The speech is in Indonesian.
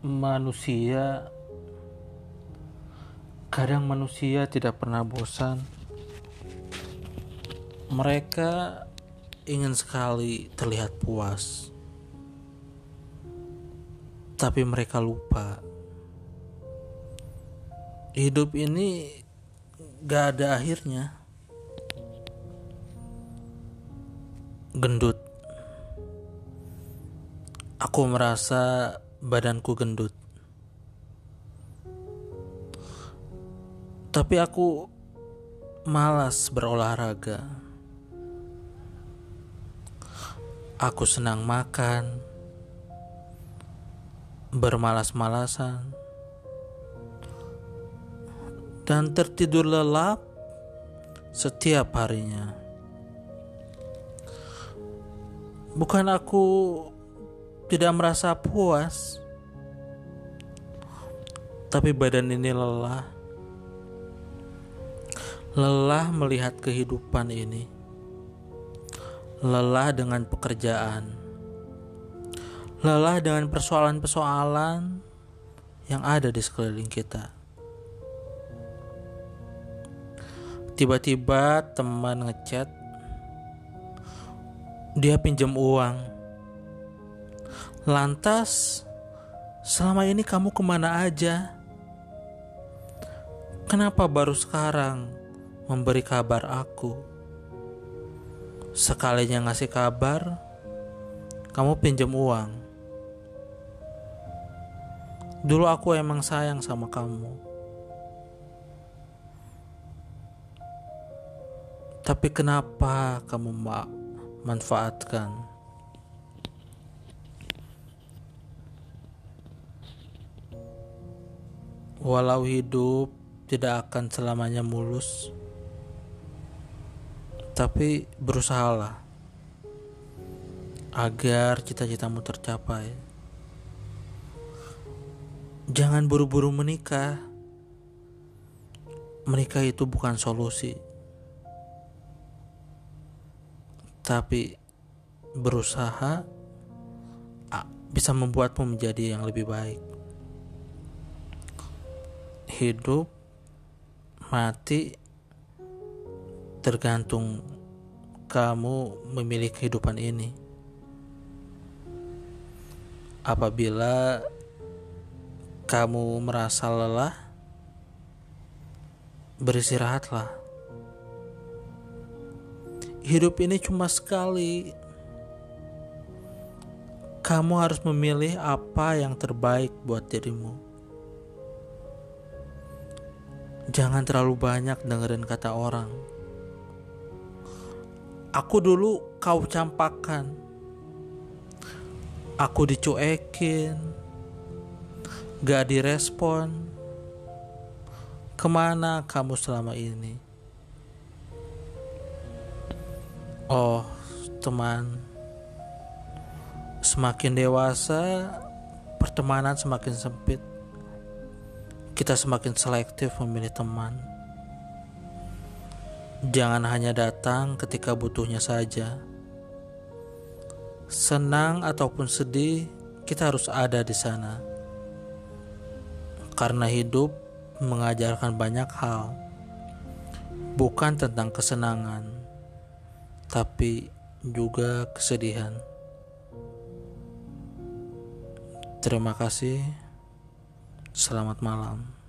manusia kadang manusia tidak pernah bosan. Mereka ingin sekali terlihat puas tapi mereka lupa. Hidup ini gak ada akhirnya. Gendut. Aku merasa badanku gendut. Tapi aku malas berolahraga. Aku senang makan, bermalas-malasan, dan tertidur lelap setiap harinya. Bukan aku tidak merasa puas, tapi badan ini lelah. Lelah melihat kehidupan ini, lelah dengan pekerjaan, lelah dengan persoalan-persoalan yang ada di sekeliling kita. Tiba-tiba teman ngechat, dia pinjam uang Lantas, selama ini kamu ke mana aja? Kenapa baru sekarang memberi kabar aku? Sekalinya ngasih kabar, kamu pinjam uang. Dulu aku emang sayang sama kamu. Tapi kenapa kamu manfaatkan? Walau hidup tidak akan selamanya mulus, tapi berusahalah agar cita-citamu tercapai. Jangan buru-buru menikah. Menikah itu bukan solusi, tapi berusaha bisa membuatmu menjadi yang lebih baik hidup mati tergantung kamu memilih kehidupan ini. Apabila kamu merasa lelah, beristirahatlah. Hidup ini cuma sekali. Kamu harus memilih apa yang terbaik buat dirimu. Jangan terlalu banyak dengerin kata orang. Aku dulu kau campakan. Aku dicuekin. Gak direspon. Ke mana kamu selama ini? Oh, teman. Semakin dewasa, pertemanan semakin sempit kita semakin selektif memilih teman. Jangan hanya datang ketika butuhnya saja. Senang ataupun sedih, kita harus ada di sana. Karena hidup mengajarkan banyak hal, bukan tentang kesenangan, tapi juga kesedihan. Terima kasih. Selamat malam.